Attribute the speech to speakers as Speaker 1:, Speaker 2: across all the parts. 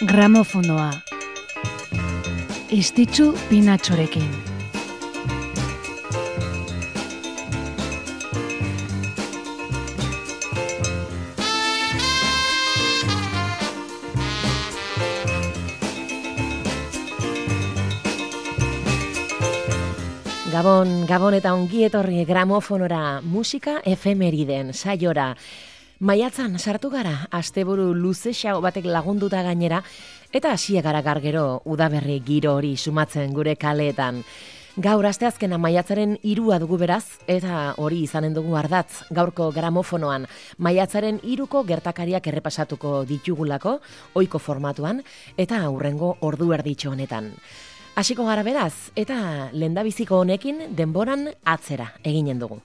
Speaker 1: Gramofonoa Istitzu pinatxorekin
Speaker 2: Gabon, Gabon eta ongi etorri gramofonora musika efemeriden saiora. Maiatzan sartu gara, asteburu luze xau batek lagunduta gainera, eta hasie gara gargero udaberri giro hori sumatzen gure kaleetan. Gaur asteazkena maiatzaren irua dugu beraz, eta hori izanen dugu ardatz, gaurko gramofonoan, maiatzaren iruko gertakariak errepasatuko ditugulako, oiko formatuan, eta aurrengo ordu erditxo honetan. Hasiko gara beraz, eta lendabiziko honekin denboran atzera eginen dugu.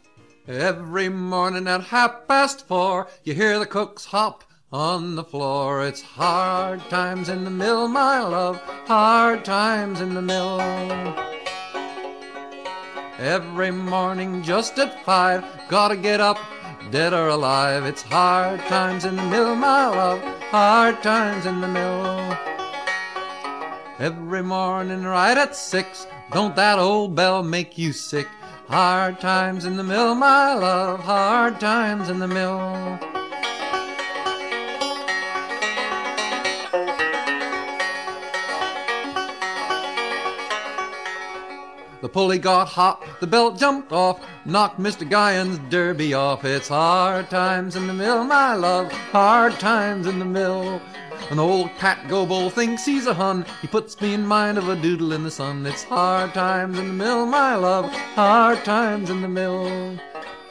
Speaker 3: Every morning at half past four, you hear the cooks hop on the floor. It's hard times in the mill, my love, hard times in the mill. Every morning just at five, gotta get up, dead or alive. It's hard times in the mill, my love, hard times in the mill. Every morning right at six, don't that old bell make you sick? Hard times in the mill, my love, hard times in the mill. The pulley got hot, the belt jumped off, knocked Mr. Guyan's derby off. It's hard times in the mill, my love, hard times in the mill. An old Pat Gobo thinks he's a Hun. He puts me in mind of a doodle in the sun. It's hard times in the mill, my love, hard times in the mill.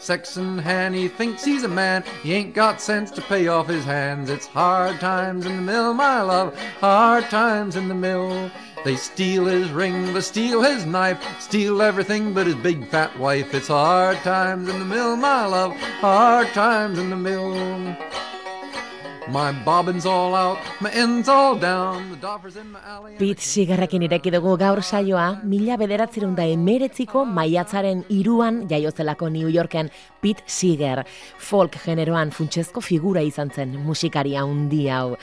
Speaker 3: Sexton Hanny thinks he's a man. He ain't got sense to pay off his hands. It's hard times in the mill, my love, hard times in the mill. They steal his ring, they steal his knife, steal everything but his big fat wife. It's hard times in the mill, my love, hard times in the mill. My bobbin's all out, my end's all down, the doffer's in my alley.
Speaker 2: Pit sigarrekin ireki dugu gaur saioa, mila bederatzerun da emeretziko maiatzaren iruan jaiozelako New Yorken Pit Seeger. Folk generoan funtsezko figura izan zen musikaria handi hau.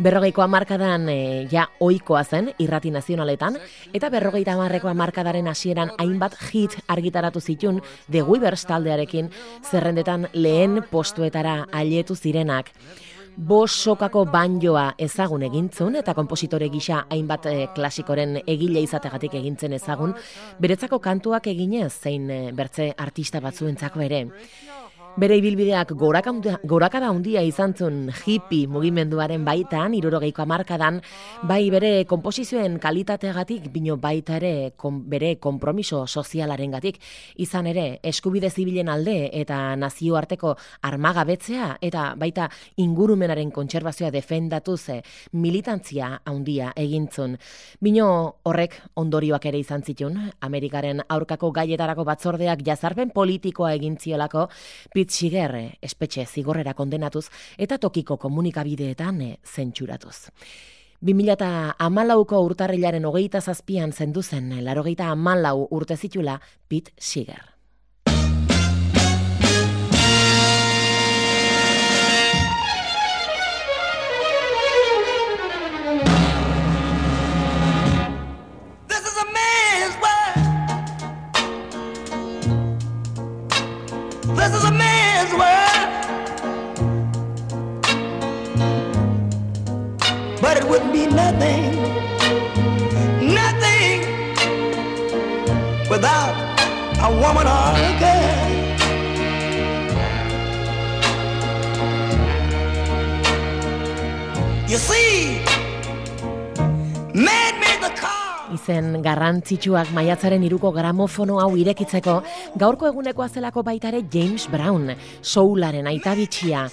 Speaker 2: Berrogeiko amarkadan e, ja oikoa zen irrati nazionaletan, eta berrogeita amarreko amarkadaren hasieran hainbat hit argitaratu zitun The Weavers taldearekin zerrendetan lehen postuetara ailetu zirenak. Bos sokako banjoa ezagun egintzun eta konpositore gisa hainbat e, klasikoren egile izategatik egintzen ezagun, beretzako kantuak eginez zein e, bertze artista batzuentzako ere. Bere ibilbideak gorakada handia izan zuen hippie mugimenduaren baitan, irurogeiko amarkadan, bai bere komposizioen kalitateagatik, bino baita ere kon, bere kompromiso sozialaren gatik, izan ere eskubide zibilen alde eta nazioarteko armagabetzea eta baita ingurumenaren kontserbazioa defendatu ze militantzia handia egintzun. Bino horrek ondorioak ere izan zitun, Amerikaren aurkako gaietarako batzordeak jazarpen politikoa egintziolako, Pitzigerre espetxe zigorrera kondenatuz eta tokiko komunikabideetan e, zentsuratuz. 2008ko urtarrilaren hogeita zazpian zenduzen, larogeita amalau urte zitula Pit Siger.
Speaker 4: But it wouldn't be nothing, nothing without a woman or a girl. You see, man made the car.
Speaker 2: Izen garrantzitsuak maiatzaren iruko gramofono hau irekitzeko, gaurko egunekoa zelako baitare James Brown, soularen aita bitxia.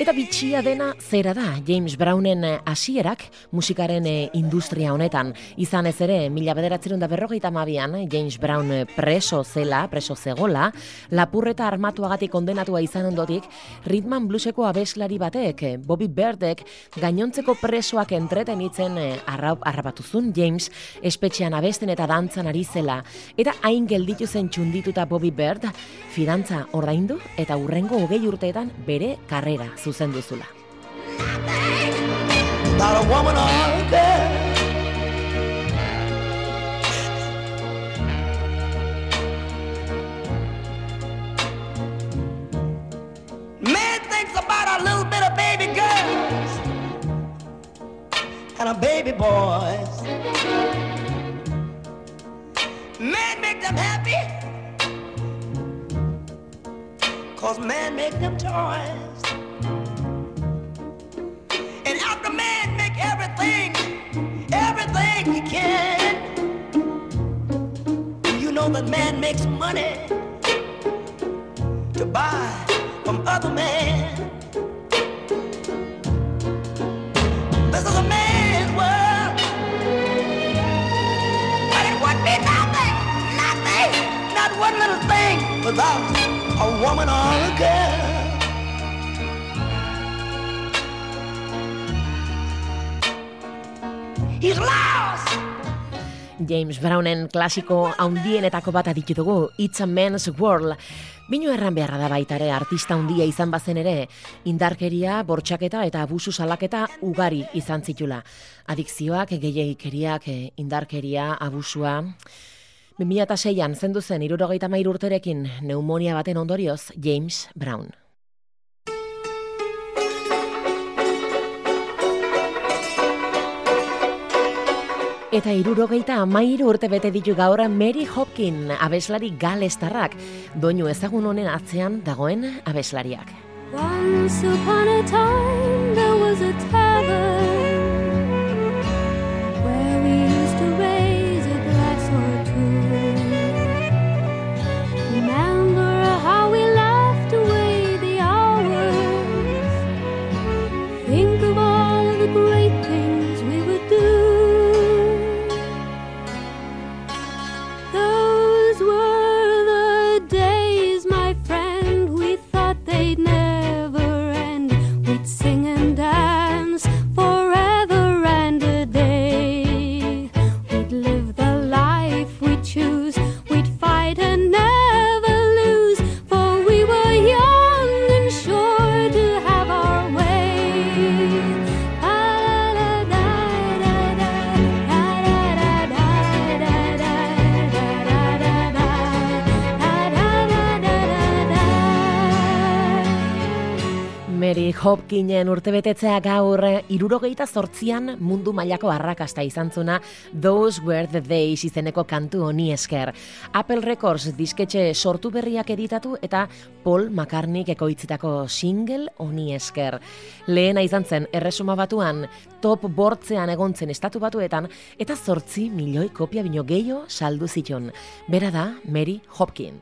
Speaker 2: Eta bitxia dena zera da, James Brownen eh, hasierak musikaren eh, industria honetan. Izan ez ere, mila bederatzerun da berrogeita mabian, James Brown eh, preso zela, preso zegola, lapurreta armatuagatik kondenatua izan ondotik, ritman blueseko abeslari batek, eh, Bobby Birdek, gainontzeko presoak entretenitzen eh, arrap, arrapatuzun James, espetxean abesten eta dantzan ari zela. Eta hain gelditu zen txundituta Bobby Bird, fidantza ordaindu eta urrengo hogei urteetan bere karrera zuzen duzula.
Speaker 4: without a woman a about a little bit of baby girls and a baby boys. Man make them happy Cause man make them toys He You know that man makes money To buy from other men. This is a man's world. But it would be nothing, nothing Not one little thing without a woman or a girl Lost
Speaker 2: James Brownen klasiko haundienetako bat aditutugu, It's a Man's World. Bino erran beharra da baitare artista handia izan bazen ere, indarkeria, bortxaketa eta abusu salaketa ugari izan zitula. Adikzioak, gehiagikeriak, eh, indarkeria, abusua... 2006an zendu zen irurogeita mairu urterekin neumonia baten ondorioz James Brown. Eta irurogeita amairu urte bete ditu gaur Mary Hopkin, abeslari galestarrak, doinu ezagun honen atzean dagoen abeslariak.
Speaker 5: Once upon a time there was a tavern
Speaker 2: Mary Hopkinen urtebetetzea gaur irurogeita zortzian mundu mailako arrakasta izan zuna Those Were the Days izeneko kantu honi esker. Apple Records disketxe sortu berriak editatu eta Paul McCartney ekoitzitako single honi esker. Lehena izan zen erresuma batuan top bortzean egontzen estatu batuetan eta zortzi milioi kopia bino gehiago saldu zitun. Bera da Mary Hopkin.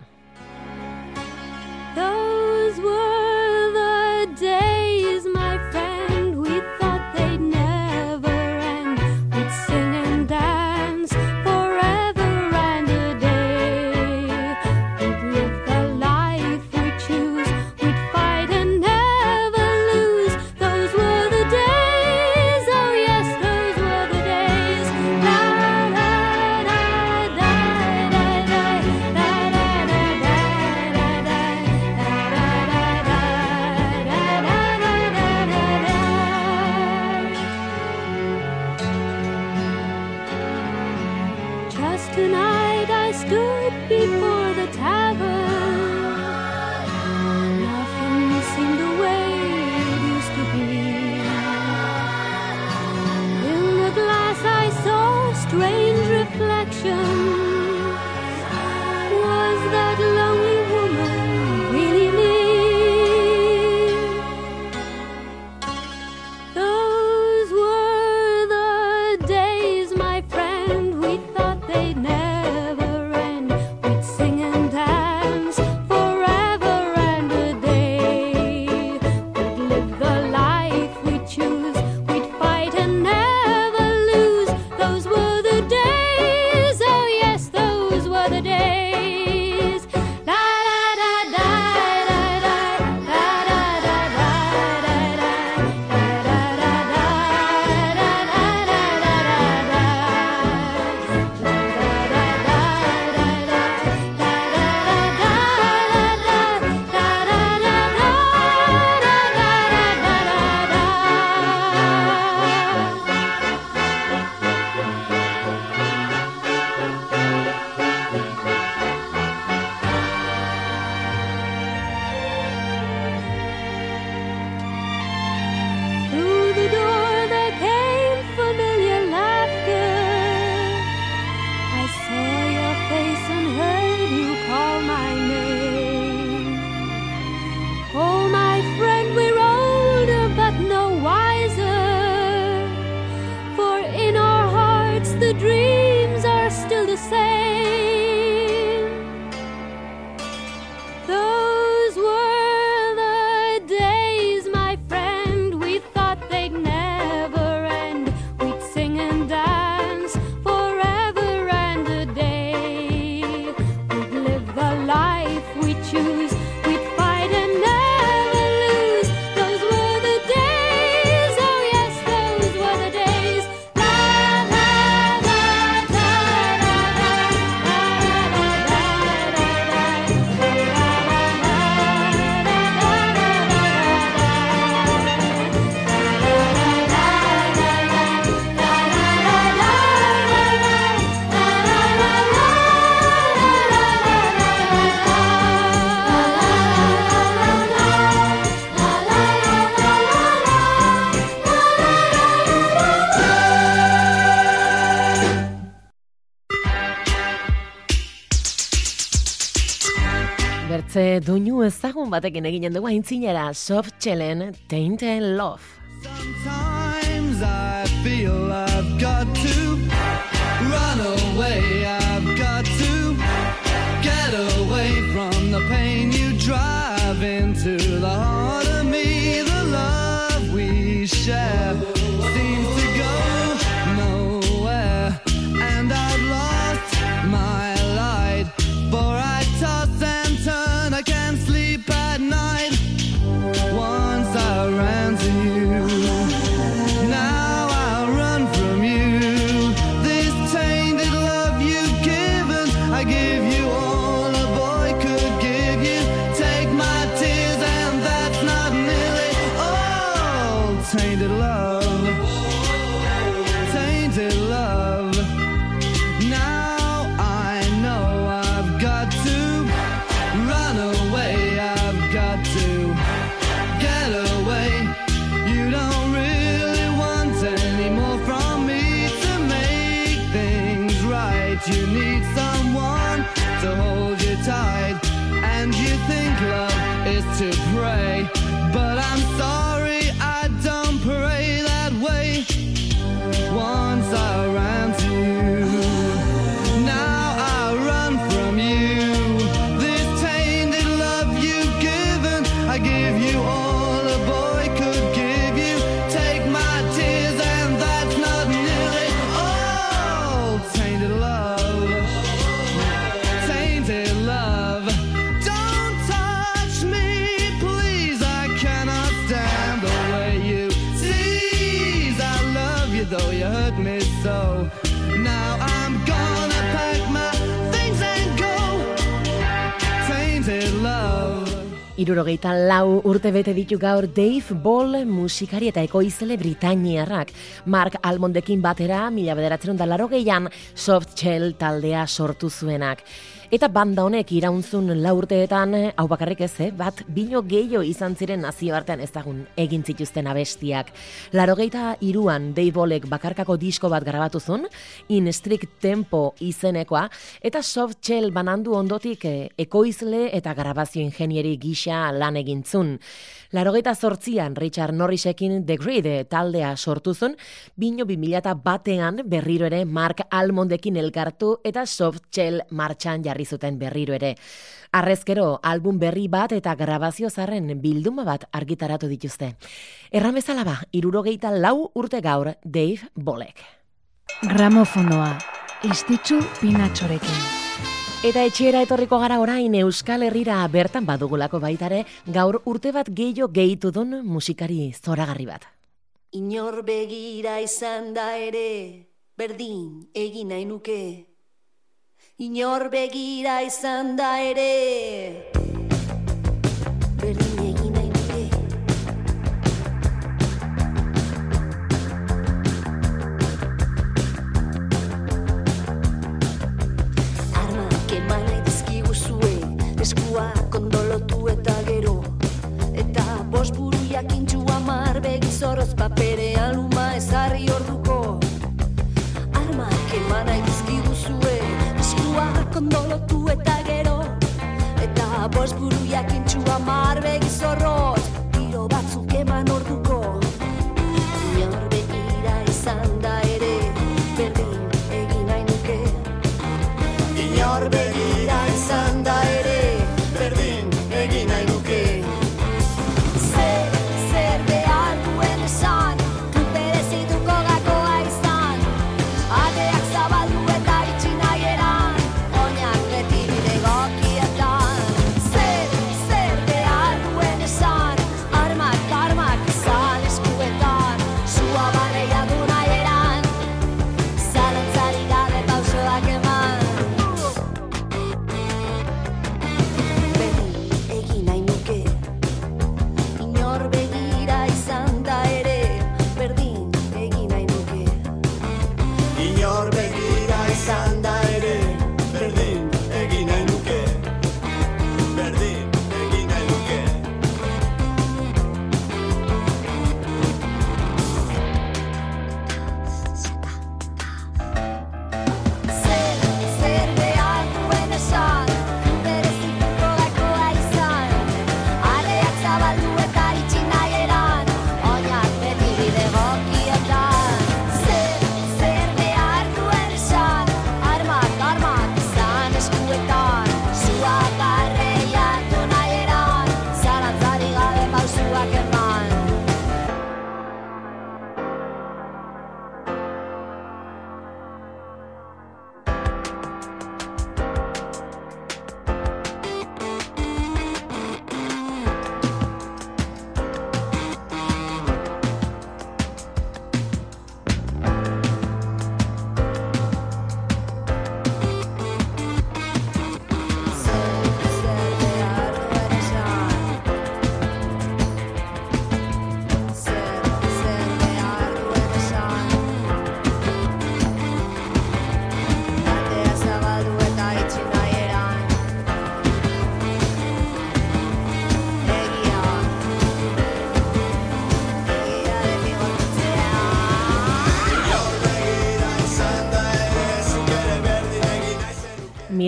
Speaker 2: Doinu ezagun batekin eginen dugu aintzinera soft chellen Tainted Love.
Speaker 6: Sometimes I feel I've got to run away. I've got to get away from the pain you drive into the heart of me. The love we share
Speaker 2: Irurogeita lau urte bete ditu gaur Dave Ball musikari eta ekoizle Britainiarrak. Mark Almondekin batera, mila bederatzen da laro gehian, Soft Shell taldea sortu zuenak. Eta banda honek iraunzun lau urteetan, hau bakarrik ez, eh? bat bino gehiago izan ziren nazioartean ezagun egin zituzten abestiak. Larogeita iruan Dave bakarkako disko bat grabatu zuen, In Strict Tempo izenekoa, eta Soft Shell banandu ondotik eh, ekoizle eta grabazio ingenieri gisa lan egintzun. Larogeita zortzian Richard Norrisekin The Grid eh, taldea sortu zuen, bino 2000 batean berriro ere Mark Almondekin elkartu eta Soft Shell martxan jarri zuten berriro ere. Arrezkero, album berri bat eta grabazio zarren bilduma bat argitaratu dituzte. Erran bezala ba, irurogeita lau urte gaur Dave Bolek.
Speaker 1: Gramofonoa, istitzu pinatxorekin.
Speaker 2: Eta etxera etorriko gara orain Euskal Herrira bertan badugulako baitare, gaur urte bat gehiago gehitu dun musikari zoragarri bat.
Speaker 7: Inor begira izan da ere, berdin egin nahi nuke. Inor begira izan da ere,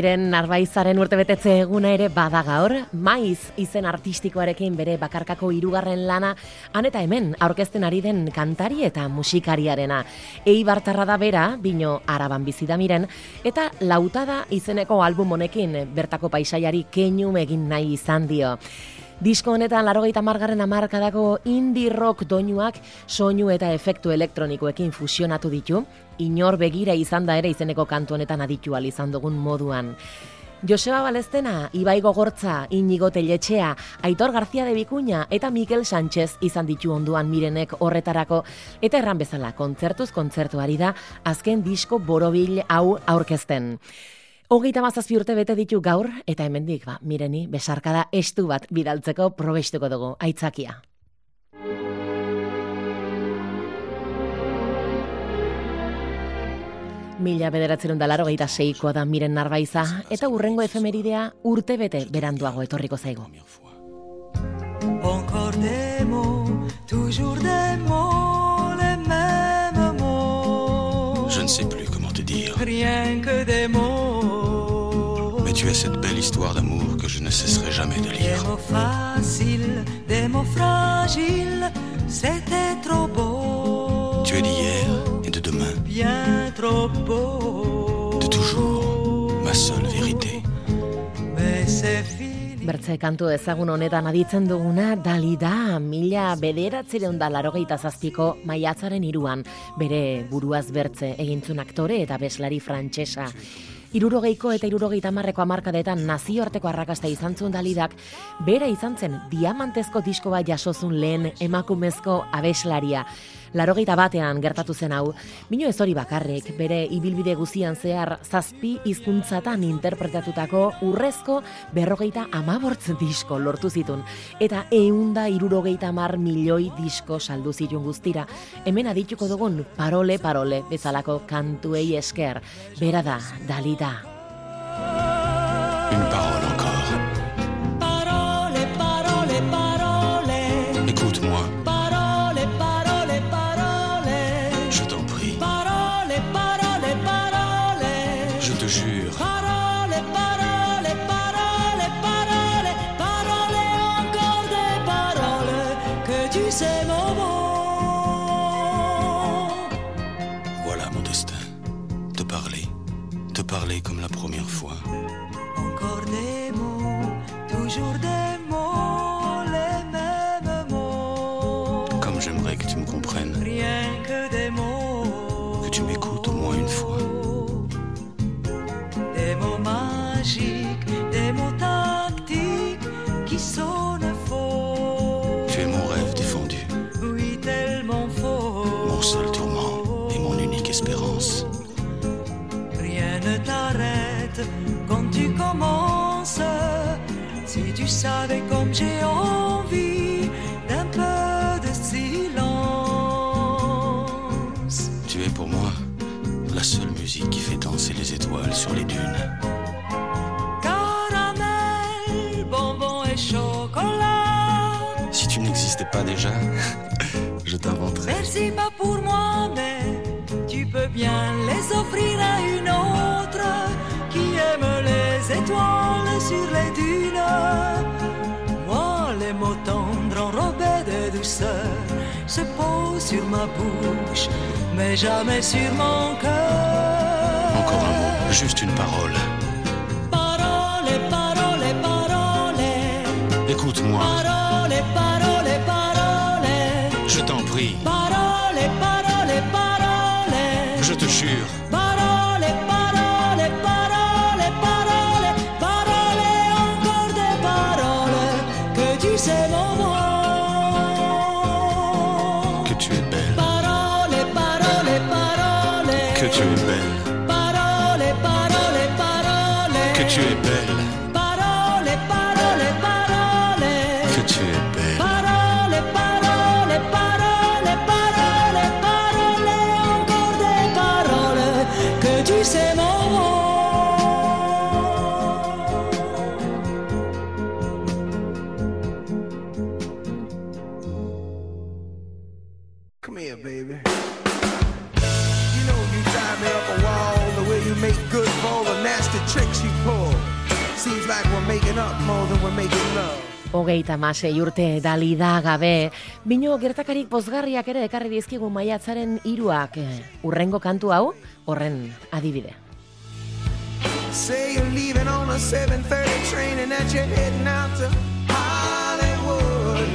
Speaker 2: miren narbaizaren urtebetetze eguna ere bada gaur, maiz izen artistikoarekin bere bakarkako hirugarren lana, han eta hemen aurkezten ari den kantari eta musikariarena. Eibartarra da bera, bino araban bizi da miren, eta lautada izeneko album honekin bertako paisaiari keinu egin nahi izan dio. Disko honetan larogeita margarren amarkadako indie rock doinuak soinu eta efektu elektronikoekin fusionatu ditu, inor begira izan da ere izeneko kantu honetan aditu izan dugun moduan. Joseba Balestena, Ibai Gogortza, Inigo Telletxea, Aitor García de Bikuña eta Mikel Sánchez izan ditu onduan mirenek horretarako eta erran bezala kontzertuz kontzertuari da azken disko borobil hau aurkezten. Hogeita mazazpi urte bete ditu gaur, eta hemendik ba, mireni, besarkada estu bat bidaltzeko probestuko dugu, aitzakia. Mila bederatzerun da laro gehieta seikoa da miren narbaiza, eta urrengo efemeridea urte bete beranduago etorriko zaigu.
Speaker 8: Encore des mots, toujours des mots, les mêmes mots.
Speaker 9: Je ne sais plus comment te dire.
Speaker 8: Rien que des mots.
Speaker 9: Tu es cette belle histoire d'amour que je ne cesserai jamais de
Speaker 8: Des
Speaker 9: lire.
Speaker 8: mots faciles, des mots fragiles, c'était trop beau.
Speaker 9: Tu es d'hier et de demain,
Speaker 8: Bien trop beau.
Speaker 9: de toujours, ma seule vérité.
Speaker 8: Mais c'est.
Speaker 2: Bertze kantu ezagun honetan aditzen duguna dali da mila bederatzireun da larogeita zazpiko maiatzaren iruan bere buruaz bertze egintzun aktore eta beslari frantsesa. Irurogeiko eta irurogeita marreko amarkadetan nazioarteko arrakasta izan zuen dalidak, bera izan zen diamantezko disko bat jasozun lehen emakumezko abeslaria. Larogeita batean gertatu zen hau, bino ez hori bakarrik, bere ibilbide guzian zehar zazpi hizkuntzatan interpretatutako urrezko berrogeita amabortz disko lortu zitun, eta eunda irurogeita mar milioi disko saldu zituen guztira. Hemen adituko dugun parole parole bezalako kantuei esker, bera da, dalida.
Speaker 8: Savais comme j'ai envie d'un peu de silence.
Speaker 9: Tu es pour moi la seule musique qui fait danser les étoiles sur les dunes.
Speaker 8: Caramel, bonbon et chocolat.
Speaker 9: Si tu n'existais pas déjà, je t'inventerais.
Speaker 8: Merci pas pour moi, mais tu peux bien les offrir à une autre qui aime les étoiles sur les dunes. Moi, les mots tendres enrobés de douceur se posent sur ma bouche, mais jamais sur mon cœur.
Speaker 9: Encore un mot, juste une parole.
Speaker 8: Parole, parole, parole,
Speaker 9: Écoute-moi,
Speaker 8: parole, parole, parole.
Speaker 9: je t'en prie,
Speaker 8: Parole, parole, parole.
Speaker 9: je te jure.
Speaker 2: Hogeita masei urte dali da gabe, bino gertakarik pozgarriak ere ekarri dizkigu maiatzaren hiruak eh, urrengo kantu hau, horren adibide.
Speaker 10: Say you're leaving on a 7:30 train and that you're heading out to Hollywood.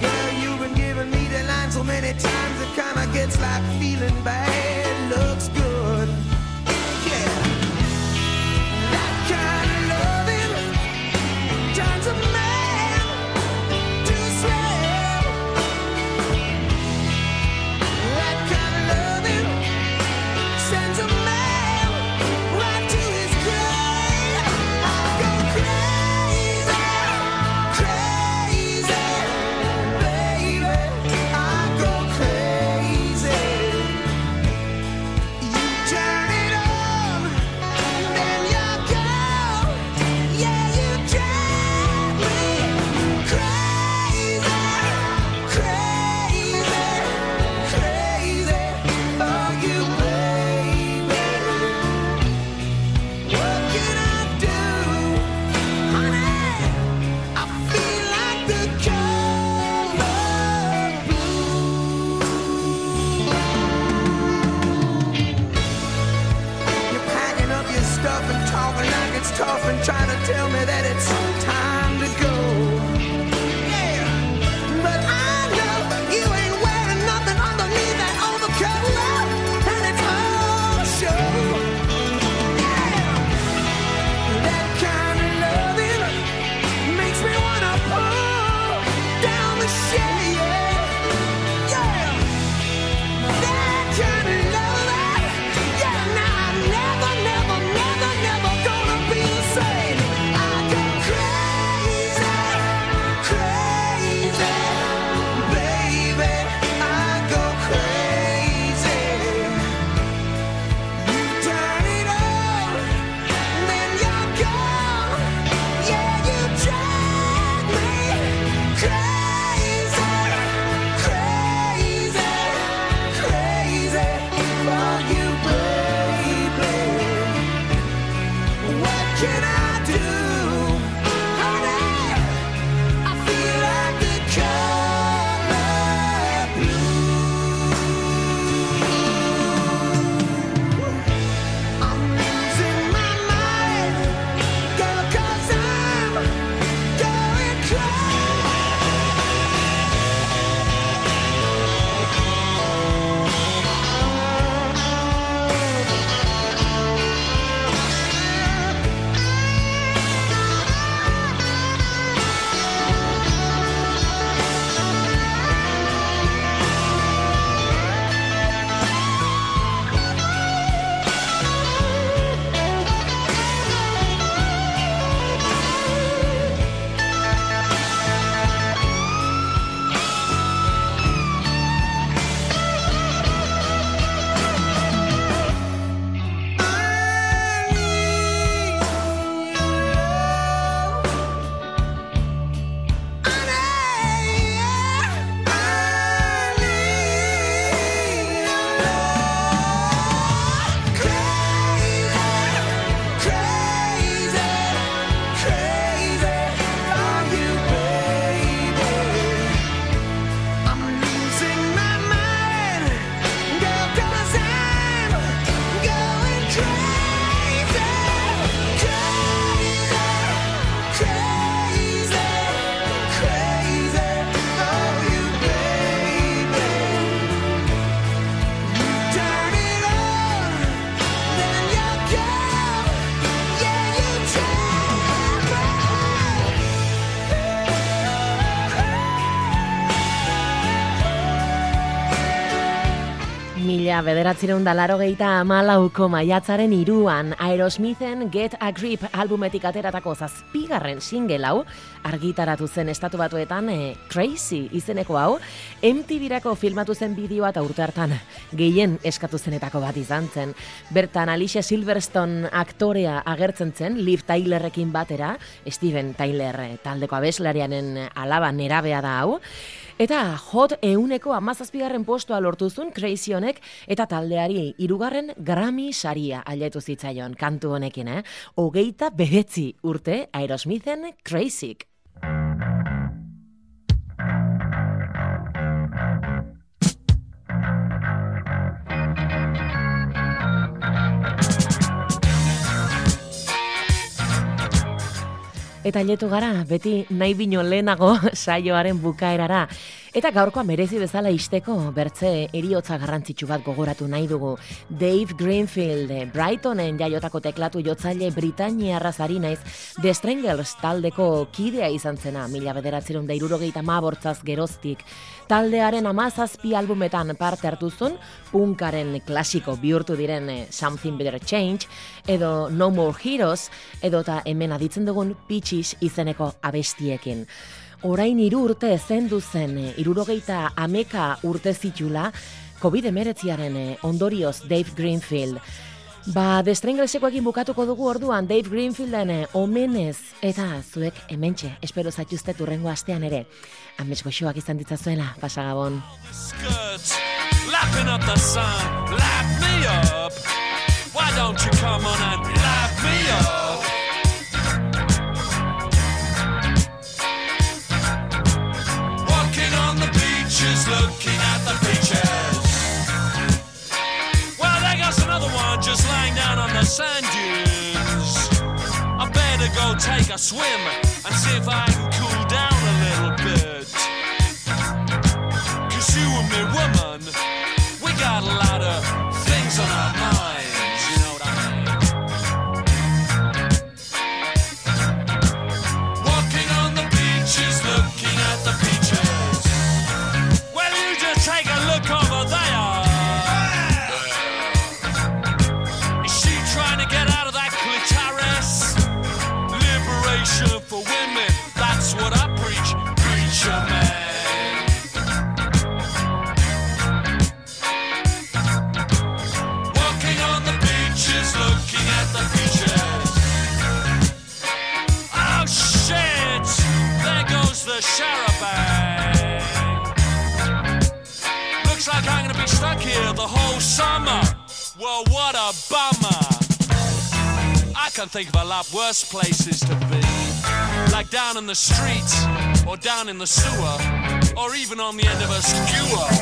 Speaker 10: Girl, you've been giving me the line so many times it kinda gets like feeling bad looks good.
Speaker 2: Bederatzireun da laro amalauko maiatzaren iruan Aerosmithen Get a Grip albumetik ateratako zazpigarren single hau argitaratu zen estatu batuetan eh, Crazy izeneko hau MTV-rako filmatu zen bideoa eta urte hartan gehien eskatu zenetako bat izan zen. Bertan Alicia Silverstone aktorea agertzen zen Liv Tylerrekin batera Steven Tyler taldeko abeslarianen alaba nerabea da hau Eta hot euneko amazazpigarren postua lortuzun Crazy honek eta taldeari irugarren Grammy saria aletu zitzaion kantu honekin, eh? Hogeita bedetzi urte Aerosmithen Crazyk. Eta letu gara, beti nahi bino lehenago saioaren bukaerara. Eta gaurkoa merezi bezala isteko bertze eriotza garrantzitsu bat gogoratu nahi dugu. Dave Greenfield, Brightonen jaiotako teklatu jotzaile Britaniarra zari naiz, The Strangers taldeko kidea izan zena, mila bederatzerun da irurogeita mabortzaz geroztik. Taldearen amazazpi albumetan parte hartu zuen, punkaren klasiko bihurtu diren eh, Something Better Change, edo No More Heroes, edo eta hemen aditzen dugun Peaches izeneko abestiekin. Orain hiru urte zendu zen, eh, irurogeita ameka urte zitula, COVID-19aren eh, ondorioz Dave Greenfield. Ba, The Stranglersekoekin bukatuko dugu orduan Dave Greenfielden eh, omenez eta zuek hementxe, espero zaituztet urrengo astean ere. Ames goxoak izan ditzazuela, pasagabon.
Speaker 3: lapping up the sun, lap me up. Why don't you come on and lap me up? Looking at the beaches. Well, there goes another one just lying down on the sand dunes. I better go take a swim and see if I can cool down a little bit. Cause you and me, woman, we got a lot of things on our minds, can think of a lot worse places to be. Like down in the streets, or down in the sewer, or even on the end of a skewer.